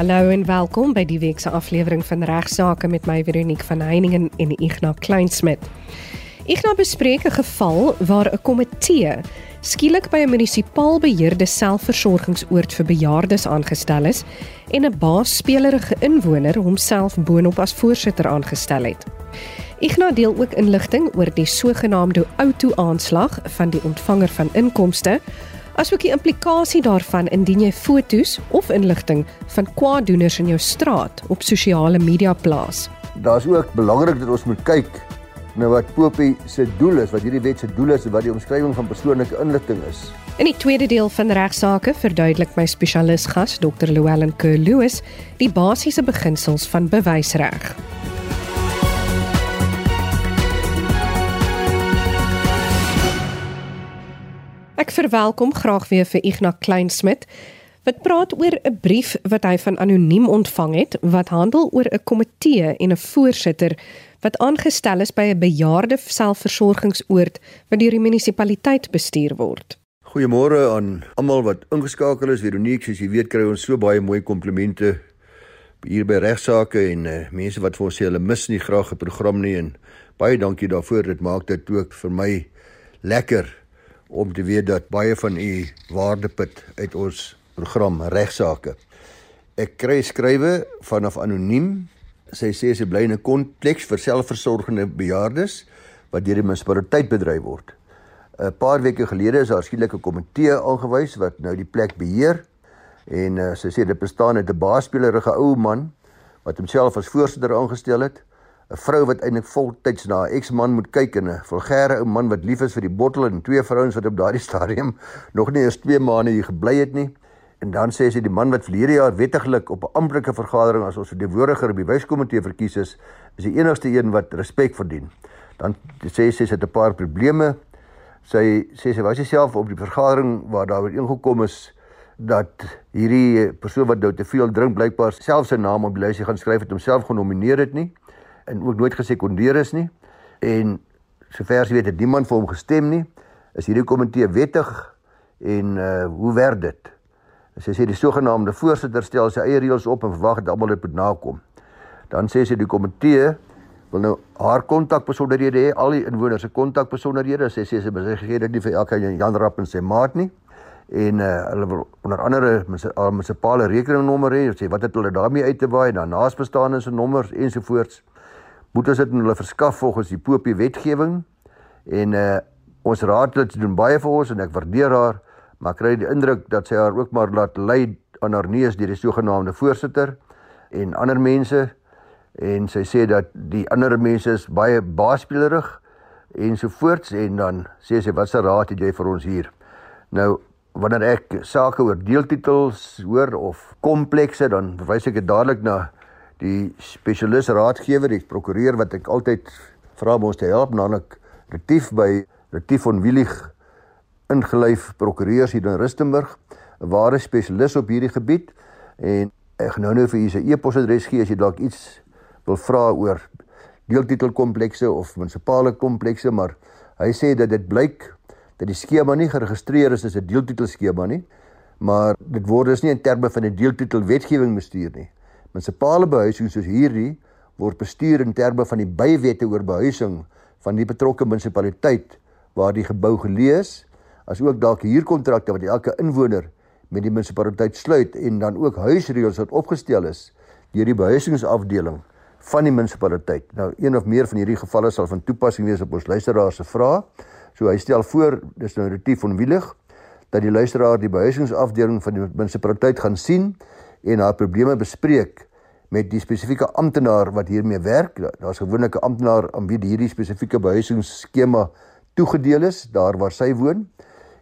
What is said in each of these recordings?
Hallo en welkom by die week se aflewering van Regsake met my Veronique van Heiningen en Ignas Kleinsmid. Ignas bespreek 'n geval waar 'n komitee skielik by 'n munisipaal beheerde selfversorgingsoord vir bejaardes aangestel is en 'n baasspelerige inwoner homself boonop as voorsitter aangestel het. Ignas deel ook inligting oor die sogenaamde outo-aanslag van die ontvanger van inkomste asook die implikasie daarvan indien jy fotos of inligting van kwaaddoeners in jou straat op sosiale media plaas. Daar's ook belangrik dat ons moet kyk na wat Popie se doel is, wat hierdie wet se doel is en wat die omskrywing van persoonlike inligting is. In die tweede deel van regsaake verduidelik my spesialis gas Dr. Llewellyn Kerr-Lewis die basiese beginsels van bewysreg. Ek verwelkom graag weer vir Ignas Kleinsmid wat praat oor 'n brief wat hy van anoniem ontvang het wat handel oor 'n komitee en 'n voorsitter wat aangestel is by 'n bejaarde selfversorgingsoord wat deur die munisipaliteit bestuur word. Goeiemôre aan almal wat ingeskakel is. Veronique, soos jy weet, kry ons so baie mooi komplimente hier by regsaake en uh, mense wat vir ons sê hulle mis nie graag 'n program nie en baie dankie daarvoor. Dit maak dit ook vir my lekker om te weet dat baie van u waardeput uit ons program regsaake. Ek kry skrywe vanaf anoniem. Sy sê sy bly in 'n kompleks vir selfversorgende bejaardes wat deur die munisipaliteit bedryf word. 'n Paar weke gelede is daar skielik 'n komitee aangewys wat nou die plek beheer en uh, sy sê dit bestaan uit 'n baasspelerige ou man wat homself as voorsitter aangestel het 'n vrou wat eintlik voltyds na 'n eksman moet kyk en 'n vulgêre ou man wat lief is vir die bottel en twee vrouens wat op daardie stadium nog nie eens 2 maande hier gebly het nie. En dan sê sy die man wat verlede jaar wettiglik op 'n amptelike vergadering as ons verteenwoordiger by wyskomitee verkies is, is die enigste een wat respek verdien. Dan sê sy sy het 'n paar probleme. Sy sê sy was self op die vergadering waar daar ooreengekom is dat hierdie persoon wat nou te veel drink blykbaar self sy naam op die lysie gaan skryf het homself genomineer het nie en ook nooit gesekondeer is nie. En sover as jy weet het niemand vir hom gestem nie. Is hierdie komitee wettig en uh hoe werk dit? Sy sê die sogenaamde voorsitter stel sy eie reëls op en verwag dat almal dit moet nakom. Dan sê sy die komitee wil nou haar kontakbesonderhede hê, al die inwoners se kontakbesonderhede. Sy sê sy begee dit nie vir elke Jan Rapp en sy maat nie. En uh hulle wil onder andere munisipale rekeningnommer hê, sê wat het hulle daarmee uit te waai, dan naasbestaande se nommers ensovoorts moet ons dit in hulle verskaf volgens die Popie wetgewing en uh ons raadlid doen baie vir ons en ek waardeer haar maar kry die indruk dat sy haar ook maar laat lei aan haar neus deur die sogenaamde voorsitter en ander mense en sy sê dat die ander mense is baie baaspelerig ensovoorts en dan sê sy wat se raad het jy vir ons hier? Nou wanneer ek sake oor deeltitels hoor of komplekse dan verwys ek dit dadelik na die spesialis raadgewer, die prokureur wat ek altyd vra om ons te help, naamlik Retief by Retief van Willig ingelyf prokureurs hier in Rustenburg, 'n ware spesialis op hierdie gebied? En ek gaan nou nou vir u se e-posadres gee as jy dalk iets wil vra oor deeltitelkomplekse of munisipale komplekse, maar hy sê dat dit blyk dat die skema nie geregistreer is as 'n deeltitelskema nie, maar dit word dus nie in terme van 'n deeltitel wetgewing bestuur nie. Munisipale behuising soos hierdie word bestuur in terme van die bywette oor behuising van die betrokke munisipaliteit waar die gebou geleë is, asook dalk huurkontrakte wat elke inwoner met die munisipaliteit sluit en dan ook huisreëls wat opgestel is deur die behuisingsafdeling van die munisipaliteit. Nou een of meer van hierdie gevalle sal van toepassing wees op ons luisteraars se vrae. So hy stel voor, dis nou retief onwillig dat die luisteraar die behuisingsafdeling van die munisipaliteit gaan sien en haar probleme bespreek met die spesifieke amptenaar wat hiermee werk. Daar's gewoonlik 'n amptenaar aan wie hierdie spesifieke behuisingsskema toegedeel is, daar waar sy woon.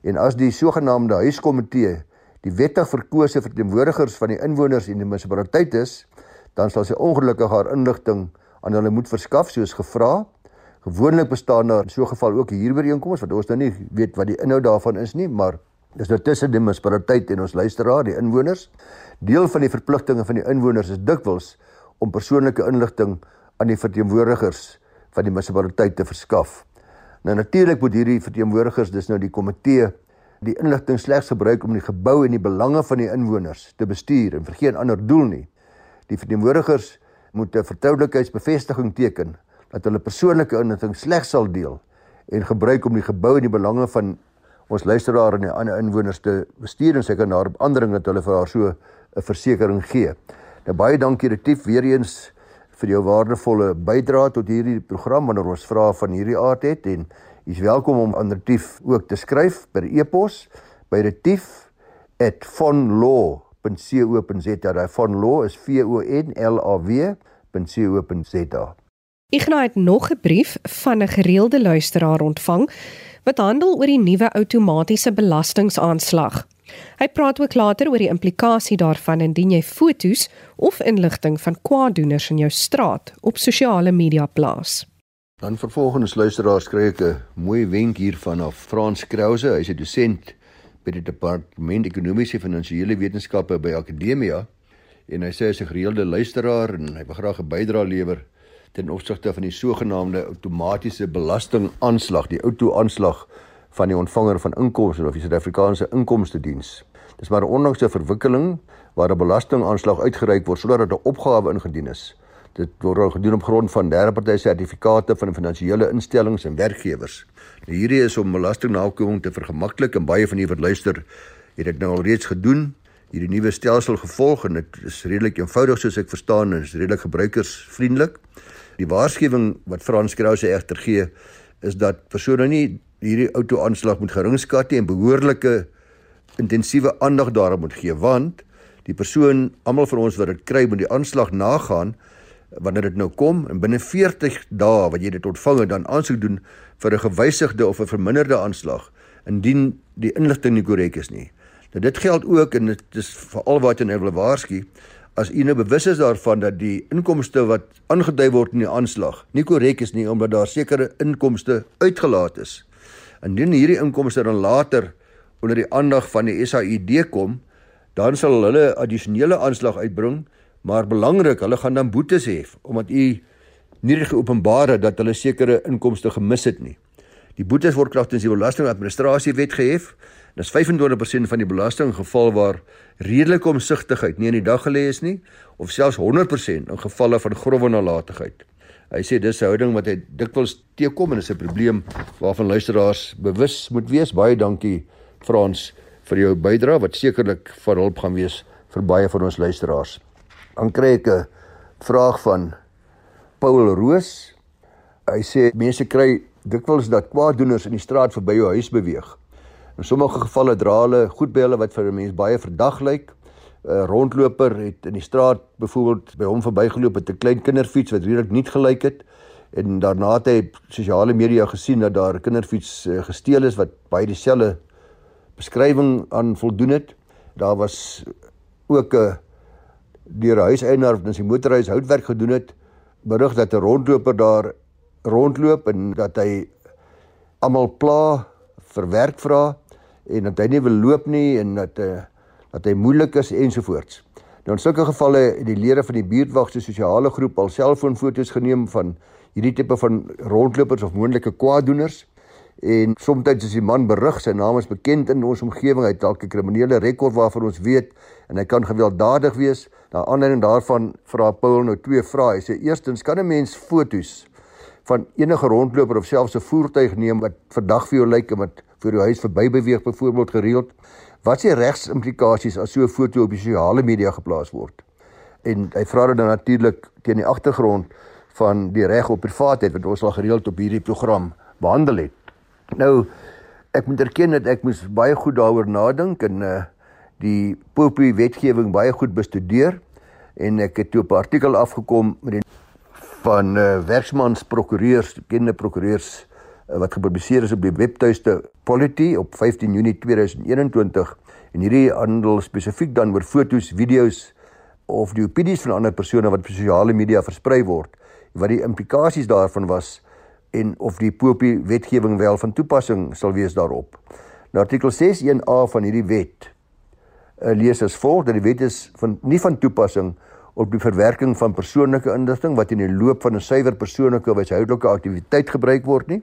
En as die sogenaamde huiskomitee die wettig verkose verteenwoordigers van die inwoners in die munisipaliteit is, dan sal sy ongelukkig haar inligting aan hulle moet verskaf soos gevra. Gewoonlik bestaan daar in so 'n geval ook 'n huurooreenkoms wat ons nou nie weet wat die inhoud daarvan is nie, maar dis nou tussen die munisipaliteit en ons luisteraar, die inwoners. Deel van die verpligtinge van die inwoners is dikwels om persoonlike inligting aan die verteenwoordigers van die munisipaliteit te verskaf. Nou natuurlik moet hierdie verteenwoordigers dis nou die komitee die inligting slegs gebruik om die gebou en die belange van die inwoners te bestuur en vir geen ander doel nie. Die verteenwoordigers moet 'n vertroulikheidsbevestiging teken dat hulle persoonlike inligting slegs sal deel en gebruik om die gebou en die belange van ons luisteraar en die ander inwoners te bestuur en seker na verandering dat hulle vir haar so 'n versekering gee. Nou baie dankie Retief weer eens vir jou waardevolle bydrae tot hierdie program wanneer ons vrae van hierdie aard het en jy's welkom om aan Retief ook te skryf per e-pos by retief@vonlaw.co.za. Daai von law is V O N L A W.co.za. Ignas het nog 'n brief van 'n gereelde luisteraar ontvang wat handel oor die nuwe outomatiese belastingaanslag. Hy praat ook later oor die implikasie daarvan indien jy foto's of inligting van kwaaddoeners in jou straat op sosiale media plaas. Dan vervolgens luisteraars kry ek 'n mooi wenk hier van af Frans Krause, hy's 'n dosent by die departement ekonomiese en finansiële wetenskappe by Akademia en hy sê hy's 'n gereelde luisteraar en hy wil graag 'n bydrae lewer ten opsigte van die sogenaamde outomatiese belastingaanslag, die outo-aanslag van die ontvanger van inkomste of die Suid-Afrikaanse Inkomste Diens. Dis maar 'n onlangse verwikkeling waar 'n belastingaanslag uitgereik word sodat 'n opgawe ingedien is. Dit word gedoen op grond van derdeparty sertifikate van finansiële instellings en werkgewers. Nou hierdie is om belastingnakoming te vergemaklik en baie van julle wat luister het dit nou al reeds gedoen hierdie nuwe stelsel gevolg en dit is redelik eenvoudig soos ek verstaan en is redelik gebruikersvriendelik. Die waarskuwing wat Frans Krause egter gee is dat persone nie hierdie auto-aanslag moet geringskat nie en behoorlike intensiewe aandag daaraan moet gee want die persoon almal van ons wat dit kry moet die aanslag nagaan wanneer dit nou kom en binne 40 dae wat jy dit ontvang het dan aansoek doen vir 'n gewysigde of 'n verminderde aanslag indien die inligting nie korrek is nie. Nou dit geld ook en dit is veral wat in Evelewaarskie as u nou bewus is daarvan dat die inkomste wat aangedui word in die aanslag nie korrek is nie omdat daar sekere inkomste uitgelaat is. Indien hierdie inkomste dan later onder die aandag van die SAID kom, dan sal hulle addisionele aanslag uitbring, maar belangrik, hulle gaan dan boetes hê omdat u nie geopenbaar het dat hulle sekere inkomste gemis het nie. Die boetes word kragtens die belastingadministrasiewet gehef. Dis 25% van die belasting in geval waar redelike omsigtigheid nie in die dag gelê is nie of selfs 100% in gevalle van grove nalatigheid. Hy sê dis 'n houding wat hy dikwels teekom en is 'n probleem waarvan luisteraars bewus moet wees. Baie dankie Frans vir jou bydrae wat sekerlik van hulp gaan wees vir baie van ons luisteraars. Dan kry ek 'n vraag van Paul Roos. Hy sê mense kry dikwels dat kwaaddoeners in die straat verby jou huis beweeg. In sommige gevalle dra hulle goed by hulle wat vir 'n mens baie verdag lyk. 'n Rondloper het in die straat byvoorbeeld by hom verbygeloop met 'n klein kinderfiets wat redelik nie gelyk het en daarna het hy sosiale media gesien dat daar 'n kinderfiets uh, gesteel is wat baie dieselfde beskrywing aan voldoen het. Daar was ook 'n deur huiseienaar wat in sy motorhuis houtwerk gedoen het, berig dat 'n rondloper daar rondloop en dat hy almal pla vir werk vra en dat hy nie wil loop nie en dat uh, dat hy moeilik is ensovoorts. Nou in sulke gevalle het die lede van die buurtwag se sosiale groep al selfoonfoto's geneem van hierdie tipe van rondlopers of moontlike kwaaddoeners en soms is die man berig sy naam is bekend in ons omgewing hy het dalk 'n kriminele rekord waarvan ons weet en hy kan gewelddadig wees. Na aanleiding daarvan vra Paul nou twee vrae. Hy sê eerstens kan 'n mens foto's van enige rondloper of selfs 'n voertuig neem wat verdag vir jou lyk en wat voor jou huis verby beweeg byvoorbeeld gereeld. Wat is die regsimplikasies as so 'n foto op sosiale media geplaas word? En hy vra dan natuurlik teen die agtergrond van die reg op privaatheid wat ons al gereeld op hierdie program behandel het. Nou ek moet erken dat ek moes baie goed daaroor nadink en uh die popie wetgewing baie goed bestudeer en ek het toe op 'n artikel afgekom met die van uh, werksmans prokureurs, bekende prokureurs wat gepubliseer is op die webtuiste Polity op 15 Junie 2021 en hierdie handel spesifiek dan oor fotos, video's of die opinies van ander persone wat op sosiale media versprei word wat die implikasies daarvan was en of die popie wetgewing wel van toepassing sal wees daarop. Nou artikel 61A van hierdie wet uh, lees as volg dat die wet is van nie van toepassing op die verwerking van persoonlike inligting wat in die loop van 'n suiwer persoonlike of huishoudelike aktiwiteit gebruik word nie.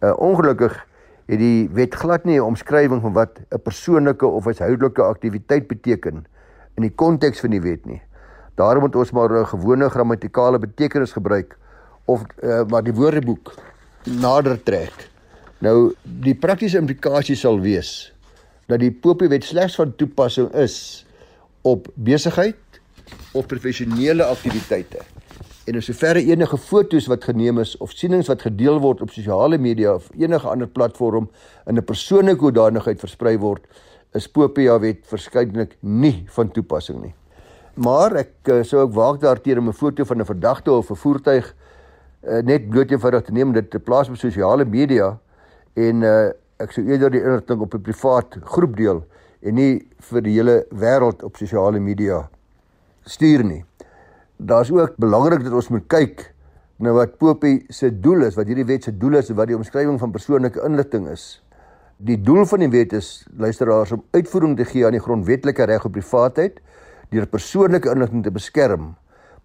Uh ongelukkig het die wet glad nie 'n omskrywing van wat 'n persoonlike of huishoudelike aktiwiteit beteken in die konteks van die wet nie. Daarom moet ons maar 'n gewone grammatikale betekenis gebruik of uh, maar die woordeboek nader trek. Nou die praktiese implikasie sal wees dat die Popiewet slegs van toepassing is op besigheid of professionele aktiwiteite. En in soverre enige foto's wat geneem is of sienings wat gedeel word op sosiale media of enige ander platform in 'n persoonlike hoedanigheid versprei word, is Popia wet verskeidelik nie van toepassing nie. Maar ek uh, sou ook waag daarteenoor om 'n foto van 'n verdagte of 'n voertuig uh, net bloot eenvoudig te neem dit te plaas op sosiale media en uh, ek sou eerder die inligting op 'n privaat groep deel en nie vir die hele wêreld op sosiale media stuur nie. Daar's ook belangrik dat ons moet kyk na wat Popie se doel is, wat hierdie wet se doel is en wat die omskrywing van persoonlike inligting is. Die doel van die wet is luisteraars om uitvoering te gee aan die grondwetlike reg op privaatheid deur persoonlike inligting te beskerm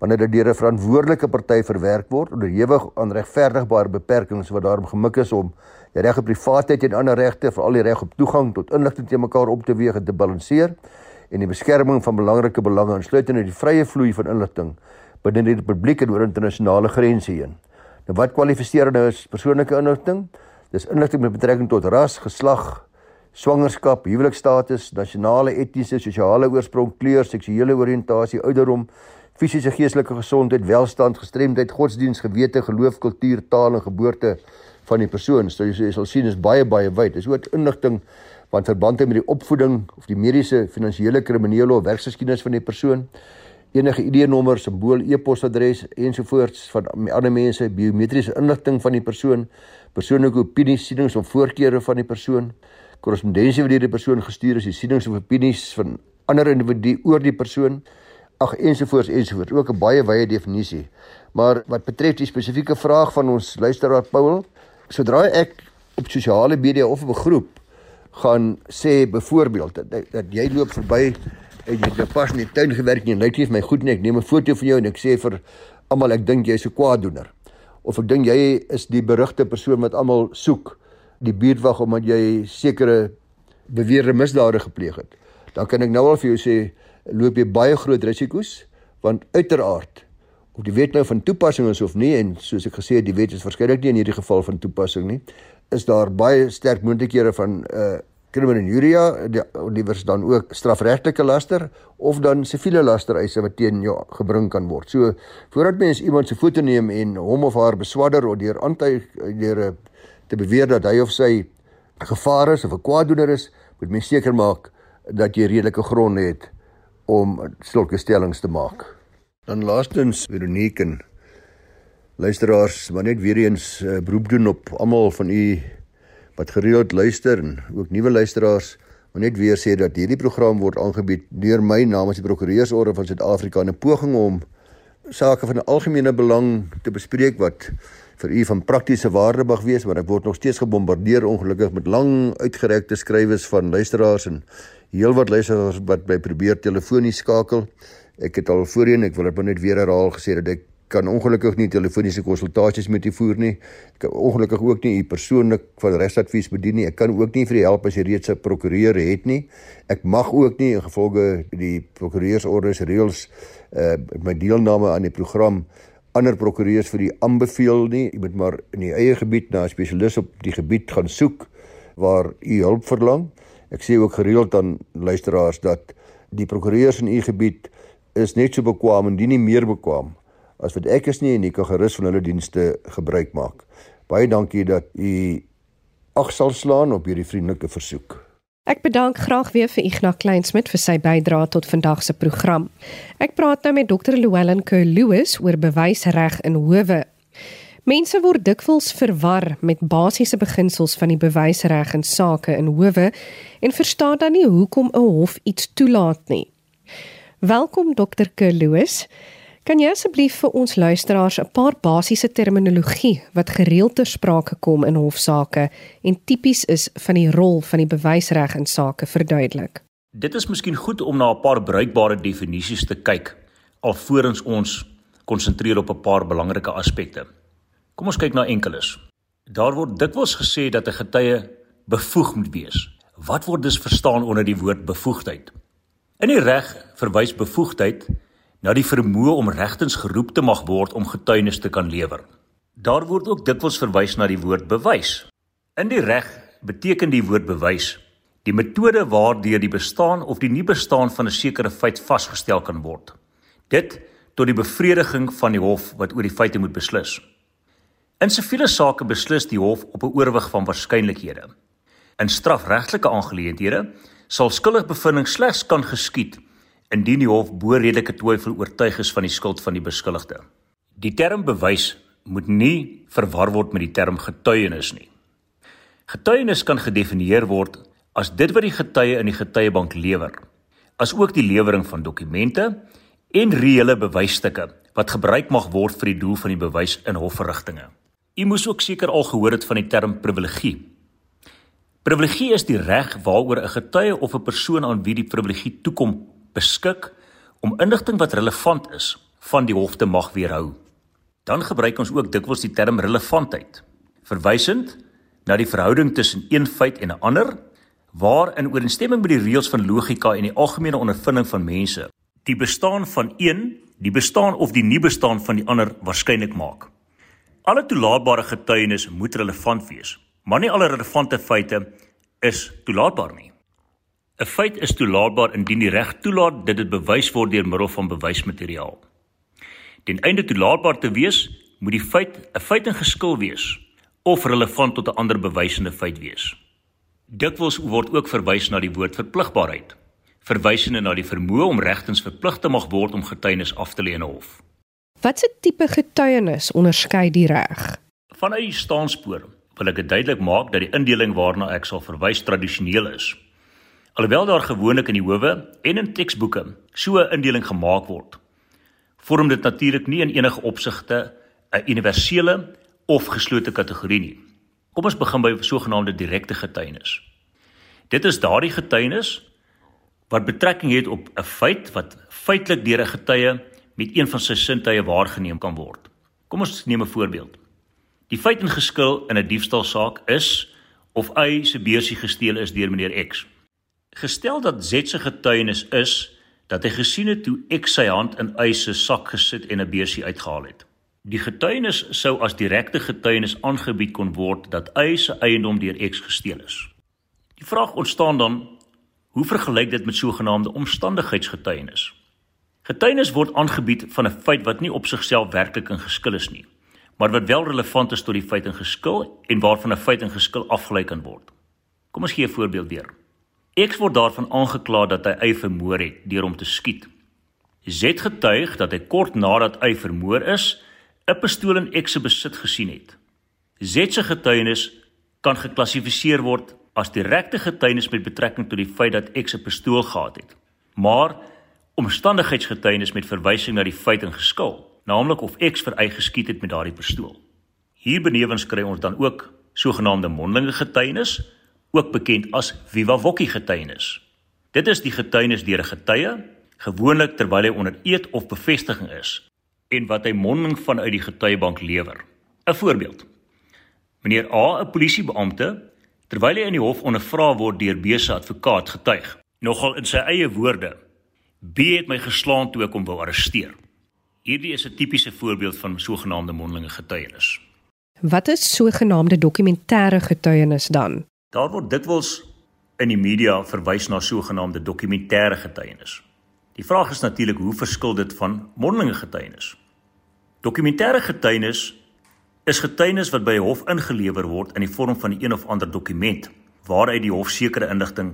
wanneer dit deur 'n verantwoordelike party verwerk word onderhewig aan regverdigbare beperkings wat daarom gemik is om die reg op privaatheid en ander regte, veral die reg op toegang tot inligting te mekaar op te weeg en te balanseer en die beskerming van belangrike belange insluitende die vrye vloei van inligting binne die publiek en oor internasionale grense heen. Nou wat kwalifiseer nou as persoonlike inligting? Dis inligting met betrekking tot ras, geslag, swangerskap, huwelikstatus, nasionale, etniese, sosiale oorsprong, kleur, seksuele oriëntasie, ouderdom, fisiese geestelike gesondheid, welstand, gestremdheid, godsdiens, gewete, geloof, kultuur, taal en geboorte van die persoon. So jy sal sien is baie baie wyd. Dis ook inligting wat verband het met die opvoeding of die mediese, finansiële, kriminele of werksgeskiedenis van die persoon, enige ID-nommer, simbool, e-posadres ensovoorts van ander mense, biometriese inligting van die persoon, persoonlike opinies, sienings of voorkeure van die persoon, korrespondensie wat deur die persoon gestuur is, die sienings of opinies van ander individue oor die persoon, ag ensovoorts ensovoorts, ook 'n baie wye definisie. Maar wat betref die spesifieke vraag van ons luisteraar Paul, sodra ek op sosiale media of op 'n groep gaan sê byvoorbeeld dat, dat jy loop verby en jy het pas in die tuin gewerk en jy lyk nie vir my goed nie. Ek neem 'n foto van jou en ek sê vir almal ek dink jy's 'n kwaaddoener. Of ek dink jy is die berugte persoon wat almal soek, die buurtwag omdat jy sekere beweerde misdade gepleeg het. Dan kan ek nou al vir jou sê loop jy baie groot risiko's want uiteraard of die wet nou van toepassing is of nie en soos ek gesê het die wet is waarskynlik nie in hierdie geval van toepassing nie is daar baie sterk moontlikhede van uh kriminele injuria die liewers dan ook strafregtelike laster of dan siviele laster eise wat teen jou gebring kan word. So voordat mens iemand se foto neem en hom of haar beswadder of deur aantuig deur eh, te beweer dat hy of sy 'n gevaar is of 'n kwaaddoener is, moet mens seker maak dat jy redelike gronde het om sulke stellings te maak. Dan laastens Veronique en luisteraars, maar net weer eens uh, beroep doen op almal van u wat gereeld luister en ook nuwe luisteraars. Maar net weer sê dat hierdie program word aangebied deur my namens die Prokureursorde van Suid-Afrika in 'n poging om sake van algemene belang te bespreek wat vir u van praktiese waarde mag wees, maar ek word nog steeds gebombardeer ongelukkig met lang uitgerekte skrywes van luisteraars en heelwat luisteraars wat by probeer telefonies skakel. Ek het al voorheen, ek wil dit net weer herhaal gesê dat ek kan ongelukkig nie telefoniese konsultasies met u voer nie. Ek kan ongelukkig ook nie u persoonlik van regsadvies bedien nie. Ek kan ook nie vir u help as jy reeds 'n prokureur het nie. Ek mag ook nie in gevolge die prokureursorders reëls uh my deelname aan die program ander prokureurs vir u aanbeveel nie. U moet maar in u eie gebied na 'n spesialis op die gebied gaan soek waar u hulp verlang. Ek sê ook gereeld aan luisteraars dat die prokureurs in u gebied is net so bekwame en nie meer bekwame as wat ek is nie en ek kan gerus van hulle dienste gebruik maak. Baie dankie dat u ag sal slaan op hierdie vriendelike versoek. Ek bedank graag weer vir Ignas Kleinsmid vir sy bydrae tot vandag se program. Ek praat nou met Dr. Llewellyn Kerr-Lewis oor bewysreg in howe. Mense word dikwels verwar met basiese beginsels van die bewysreg in sake in howe en verstaan dan nie hoekom 'n hof iets toelaat nie. Welkom Dr. Kerr-Lewis. Kan jy asseblief vir ons luisteraars 'n paar basiese terminologie wat gereeld ter sprake kom in hofsaake en tipies is van die rol van die bewysreg in sake verduidelik? Dit is miskien goed om na 'n paar bruikbare definisies te kyk alvorens ons konsentreer op 'n paar belangrike aspekte. Kom ons kyk na enkeles. Daar word dikwels gesê dat 'n getuie bevoeg moet wees. Wat word dus verstaan onder die woord bevoegdheid? In die reg verwys bevoegdheid na die vermoë om regtens geroep te mag word om getuienis te kan lewer. Daar word ook dikwels verwys na die woord bewys. In die reg beteken die woord bewys die metode waardeur die bestaan of die nie bestaan van 'n sekere feit vasgestel kan word. Dit tot die bevrediging van die hof wat oor die feite moet beslis. In siviele sake beslis die hof op 'n oorwig van waarskynlikhede. In strafregtelike aangeleenthede sal skuldigbevindings slegs kan geskied indien die hof bo redelike twyfel oortuig is van die skuld van die beskuldigde. Die term bewys moet nie verwar word met die term getuienis nie. Getuienis kan gedefinieer word as dit wat die getuie in die getuiebank lewer, asook die lewering van dokumente en reële bewysstukke wat gebruik mag word vir die doel van die bewys in hofverrigtinge. U moes ook seker al gehoor het van die term privilegie. Privilegie is die reg waaroor 'n getuie of 'n persoon aan wie die privilegie toekom beskik om inligting wat relevant is van die hof te mag weerhou. Dan gebruik ons ook dikwels die term relevantheid, verwysend na die verhouding tussen een feit en 'n ander waar in ooreenstemming met die reëls van logika en die algemene ondervinding van mense die bestaan van een die bestaan of die nie bestaan van die ander waarskynlik maak. Alle toelaatbare getuienis moet relevant wees, maar nie alle relevante feite is toelaatbaar nie. 'n Feit is toelaatbaar indien die reg toelaat dat dit bewys word deur middel van bewysmateriaal. Ten einde toelaatbaar te wees, moet die feit 'n feit in geskil wees of relevant tot 'n ander bewysende feit wees. Dikwels word ook verwys na die woord verpligbaarheid, verwysende na die vermoë om regtens verplig te mag word om getuienis af te lê in 'n hof. Watse tipe getuienis onderskei die reg? Vanuit die staanspoor wil ek dit duidelik maak dat die indeling waarna ek sal verwys tradisioneel is. Alhoewel daar gewoonlik in die howe en in teksboeke so 'n indeling gemaak word, vorm dit natuurlik nie in enige opsigte 'n universele of geslote kategorie nie. Kom ons begin by sogenaamde direkte getuienis. Dit is daardie getuienis wat betrekking het op 'n feit wat feitelik deur 'n getuie met een van sy sintuie waargeneem kan word. Kom ons neem 'n voorbeeld. Die feit in geskil in 'n diefstalsaak is of Y se beursie gesteel is deur meneer X. Gestel dat Z se getuienis is dat hy gesien het hoe X sy hand in Y se sak gesit en 'n beursie uitgehaal het. Die getuienis sou as direkte getuienis aangebied kon word dat Y se eiendom deur X gesteel is. Die vraag ontstaan dan: hoe vergelyk dit met sogenaamde omstandigheidsgetuienis? Getuienis word aangebied van 'n feit wat nie op sigself werklik in geskil is nie, maar wat wel relevant is tot die feit in geskil en waarvan 'n feit in geskil afgelei kan word. Kom ons gee 'n voorbeeld weer. X word daarvan aangekla dat hy Y vermoor het deur hom te skiet. Z getuig dat hy kort nadat Y vermoor is, 'n pistool in X se besit gesien het. Z se getuienis kan geklassifiseer word as direkte getuienis met betrekking tot die feit dat X 'n pistool gehad het. Maar omstandigheidsgetuienis met verwysing na die feit en geskil, naamlik of X vir eie geskiet het met daardie pistool. Hier benewens kry ons dan ook sogenaamde mondelinge getuienis, ook bekend as viva voce getuienis. Dit is die getuienis deur 'n getuie, gewoonlik terwyl hy onder eed of bevestiging is, en wat hy monding vanuit die getuiebank lewer. 'n Voorbeeld. Meneer A, 'n polisiebeampte, terwyl hy in die hof ondervra word deur B se advokaat getuig, nogal in sy eie woorde: "B het my geslaan toe ek hom wou arresteer." Hierdie is 'n tipiese voorbeeld van sogenaamde mondelinge getuienis. Wat is sogenaamde dokumentêre getuienis dan? Daar word dikwels in die media verwys na sogenaamde dokumentêre getuienis. Die vraag is natuurlik hoe verskil dit van mondelinge getuienis? Dokumentêre getuienis is getuienis wat by 'n hof ingelewer word in die vorm van 'n een of ander dokument waaruit die hof sekere inligting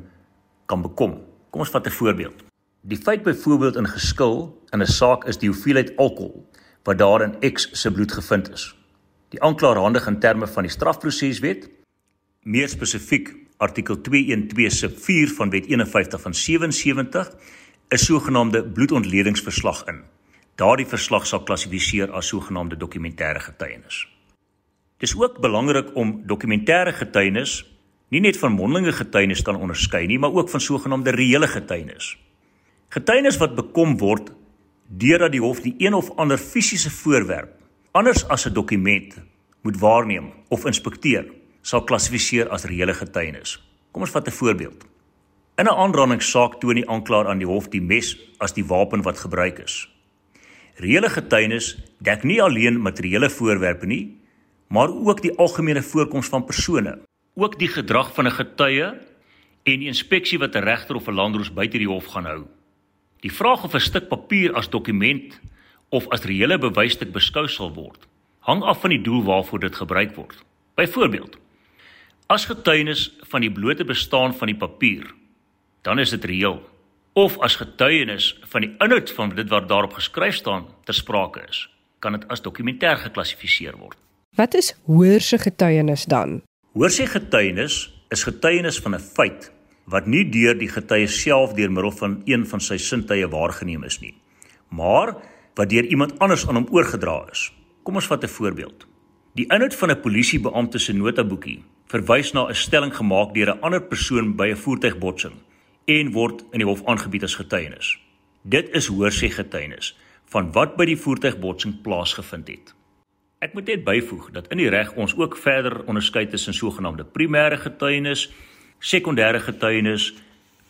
kan bekom. Kom ons vat 'n voorbeeld. Die feit byvoorbeeld in geskil in 'n saak is die hoeveelheid alkohol wat daar in X se bloed gevind is. Die aanklaer handig in terme van die strafproseswet, meer spesifiek artikel 212 sub 4 van wet 51 van 77 'n sogenaamde bloedontledingsverslag in. Daardie verslag sal klassifiseer as sogenaamde dokumentêre getuienis. Dis ook belangrik om dokumentêre getuienis nie net van mondelinge getuienis kan onderskei nie, maar ook van sogenaamde reële getuienis. Getuienis wat bekom word deurdat die hof die een of ander fisiese voorwerp anders as 'n dokument moet waarneem of inspekteer, sal klassifiseer as reële getuienis. Kom ons vat 'n voorbeeld. In 'n aanrandingssaak toon die aanklaer aan die hof die mes as die wapen wat gebruik is. Reële getuienis dek nie alleen materiële voorwerpe nie, maar ook die algemene voorkoms van persone, ook die gedrag van 'n getuie en die inspeksie wat 'n regter of 'n landdroos buite die hof gaan hou. Die vraag of 'n stuk papier as dokument of as reële bewysstuk beskou sal word, hang af van die doel waarvoor dit gebruik word. Byvoorbeeld, as getuienis van die blote bestaan van die papier dan is dit reëel. Of as getuienis van die inhoud van dit wat daarop geskryf staan ter sprake is, kan dit as dokumentêr geklassifiseer word. Wat is hoorse getuienis dan? Hoorse getuienis is getuienis van 'n feit wat nie deur die getuie self deur middel van een van sy sintuie waargeneem is nie, maar wat deur iemand anders aan hom oorgedra is. Kom ons vat 'n voorbeeld. Die inhoud van 'n polisiebeampte se notaboekie verwys na 'n stelling gemaak deur 'n ander persoon by 'n voertuigbotsing en word in die hof aangebied as getuienis. Dit is hoorsê getuienis van wat by die voertuigbotsing plaasgevind het. Ek moet net byvoeg dat in die reg ons ook verder onderskei tussen sogenaamde primêre getuienis, sekondêre getuienis,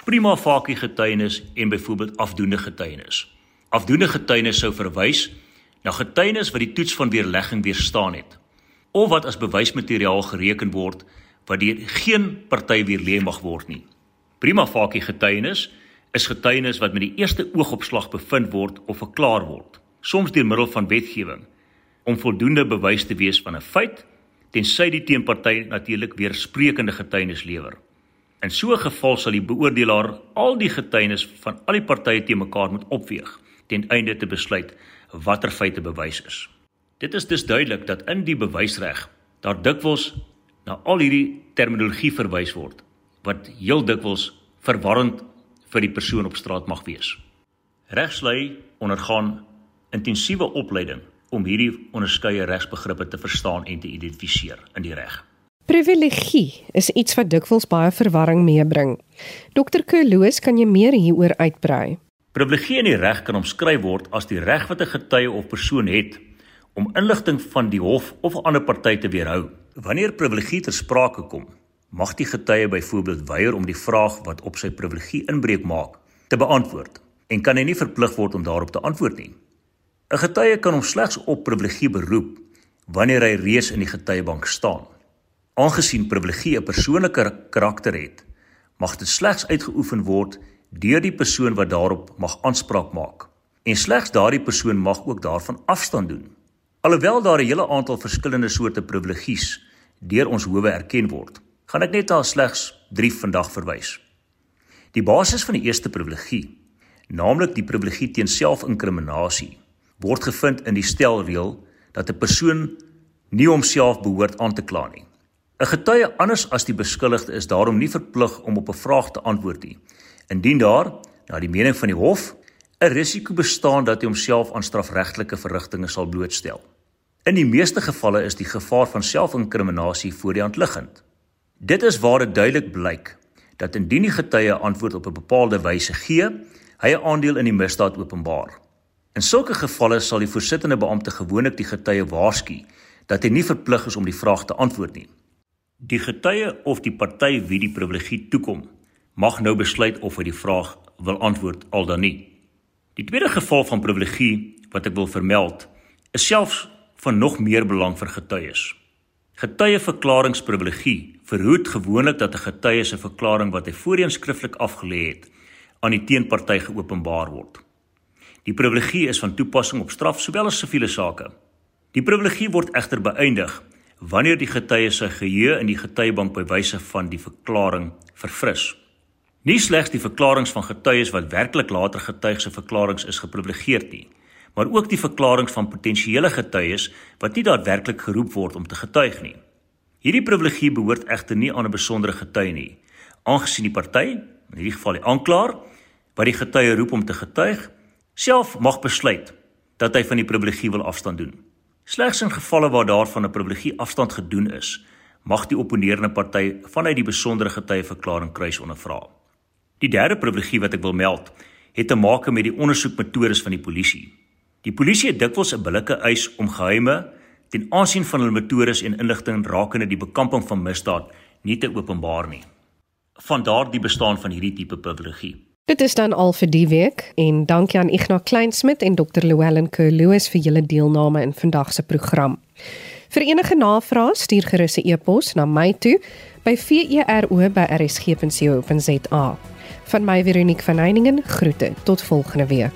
prima facie getuienis en byvoorbeeld afdoende getuienis. Afdoende getuienis sou verwys na getuienis wat die toets van weerlegging weerstaan het of wat as bewysmateriaal gereken word wat deur geen party weerlê mag word nie. Prima facie getuienis is getuienis wat met die eerste oogopslag bevind word of verklaar word, soms deur middel van wetgewing, om voldoende bewys te wees van 'n feit tensy die teenparty natuurlik weersprekende getuienis lewer. In so 'n geval sal die beoordelaar al die getuienis van al die partye te mekaar moet opweeg ten einde te besluit watter feite bewys is. Dit is dus duidelik dat in die bewysreg daar dikwels na al hierdie terminologie verwys word wat heel dikwels verwarrend vir die persoon op straat mag wees. Regslei ondergaan intensiewe opleiding om hierdie onderskeie regsbegrippe te verstaan en te identifiseer in die reg. Privilegie is iets wat dikwels baie verwarring meebring. Dr. Kerloos, kan jy meer hieroor uitbrei? Privilegie in die reg kan omskryf word as die reg wat 'n getuie of persoon het om inligting van die hof of 'n ander party te weerhou. Wanneer privilegie ter sprake kom, mag die getuie byvoorbeeld weier om die vraag wat op sy privilegie inbreuk maak te beantwoord en kan hy nie verplig word om daarop te antwoord nie. 'n Getuie kan hom slegs op privilegie beroep wanneer hy reeds in die getuiebank staan. Aangesien privilegie 'n persoonlike karakter het, mag dit slegs uitgeoefen word deur die persoon wat daarop mag aanspraak maak. En slegs daardie persoon mag ook daarvan afstand doen. Alhoewel daar 'n hele aantal verskillende soorte privilegies deur ons howe erken word, gaan ek net daar slegs 3 vandag verwys. Die basis van die eerste privilegie, naamlik die privilegie teen selfinkriminasie, word gevind in die stelreël dat 'n persoon nie homself behoort aan te kla nie. 'n Getuie anders as die beskuldigde is daarom nie verplig om op 'n vraag te antwoord nie, indien daar, na die mening van die hof, 'n risiko bestaan dat hy homself aan strafregtelike verrigtinge sal blootstel. In die meeste gevalle is die gevaar van selfinkriminasie voor die hand liggend. Dit is waar dit duidelik blyk dat indien die getuie antwoord op 'n bepaalde wyse gee, hy 'n aandeel in die misdaad openbaar. In sulke gevalle sal die voorsittende beampte gewoonlik die getuie waarsku dat hy nie verplig is om die vraag te antwoord nie. Die getuie of die party wie die privilegie toekom, mag nou besluit of hy die vraag wil antwoord al dan nie. Die tweede geval van privilegie wat ek wil vermeld, is selfs van nog meer belang vir getuies. Getuieverklaringsprivilegie verhoed gewoonlik dat 'n getuie se verklaring wat hy voorheen skriftelik afgelê het aan die teenparty geopenbaar word. Die privilegie is van toepassing op straf sowel as siviele sake. Die privilegie word egter beëindig wanneer die getuie se geheue in die getuiebank by wyse van die verklaring verfris. Nie slegs die verklaringe van getuies wat werklik later getuig se verklaringe is geprivilegeerd nie, maar ook die verklaringe van potensiële getuies wat nie daadwerklik geroep word om te getuig nie. Hierdie privilegie behoort egter nie aan 'n besondere getuie nie, aangesien die party, in hierdie geval die aanklaer, wat die getuie roep om te getuig, self mag besluit dat hy van die privilegie wil afstand doen. Slegs in gevalle waar daarvan 'n privilegie afstand gedoen is, mag die opponerende party vanuit die besondere getuieverklaring kruis ondervra. Die derde privilegie wat ek wil meld, het te maak met die ondersoekmetodes van die polisie. Die polisie het dikwels 'n billike eis om geheime, ten aansien van hulle metodes en inligting rakende die bekamping van misdaad nie te openbaar nie. Van daardie bestaan van hierdie tipe privilegie. Dit is dan al vir die week en dankie aan Ignas Kleinsmid en Dr. Llewellyn Kerloos vir julle deelname in vandag se program. Vir enige navrae stuur gerus 'n e-pos na my toe by vero@rsg.co.za. Van my Veronique van Heiningen groete tot volgende week.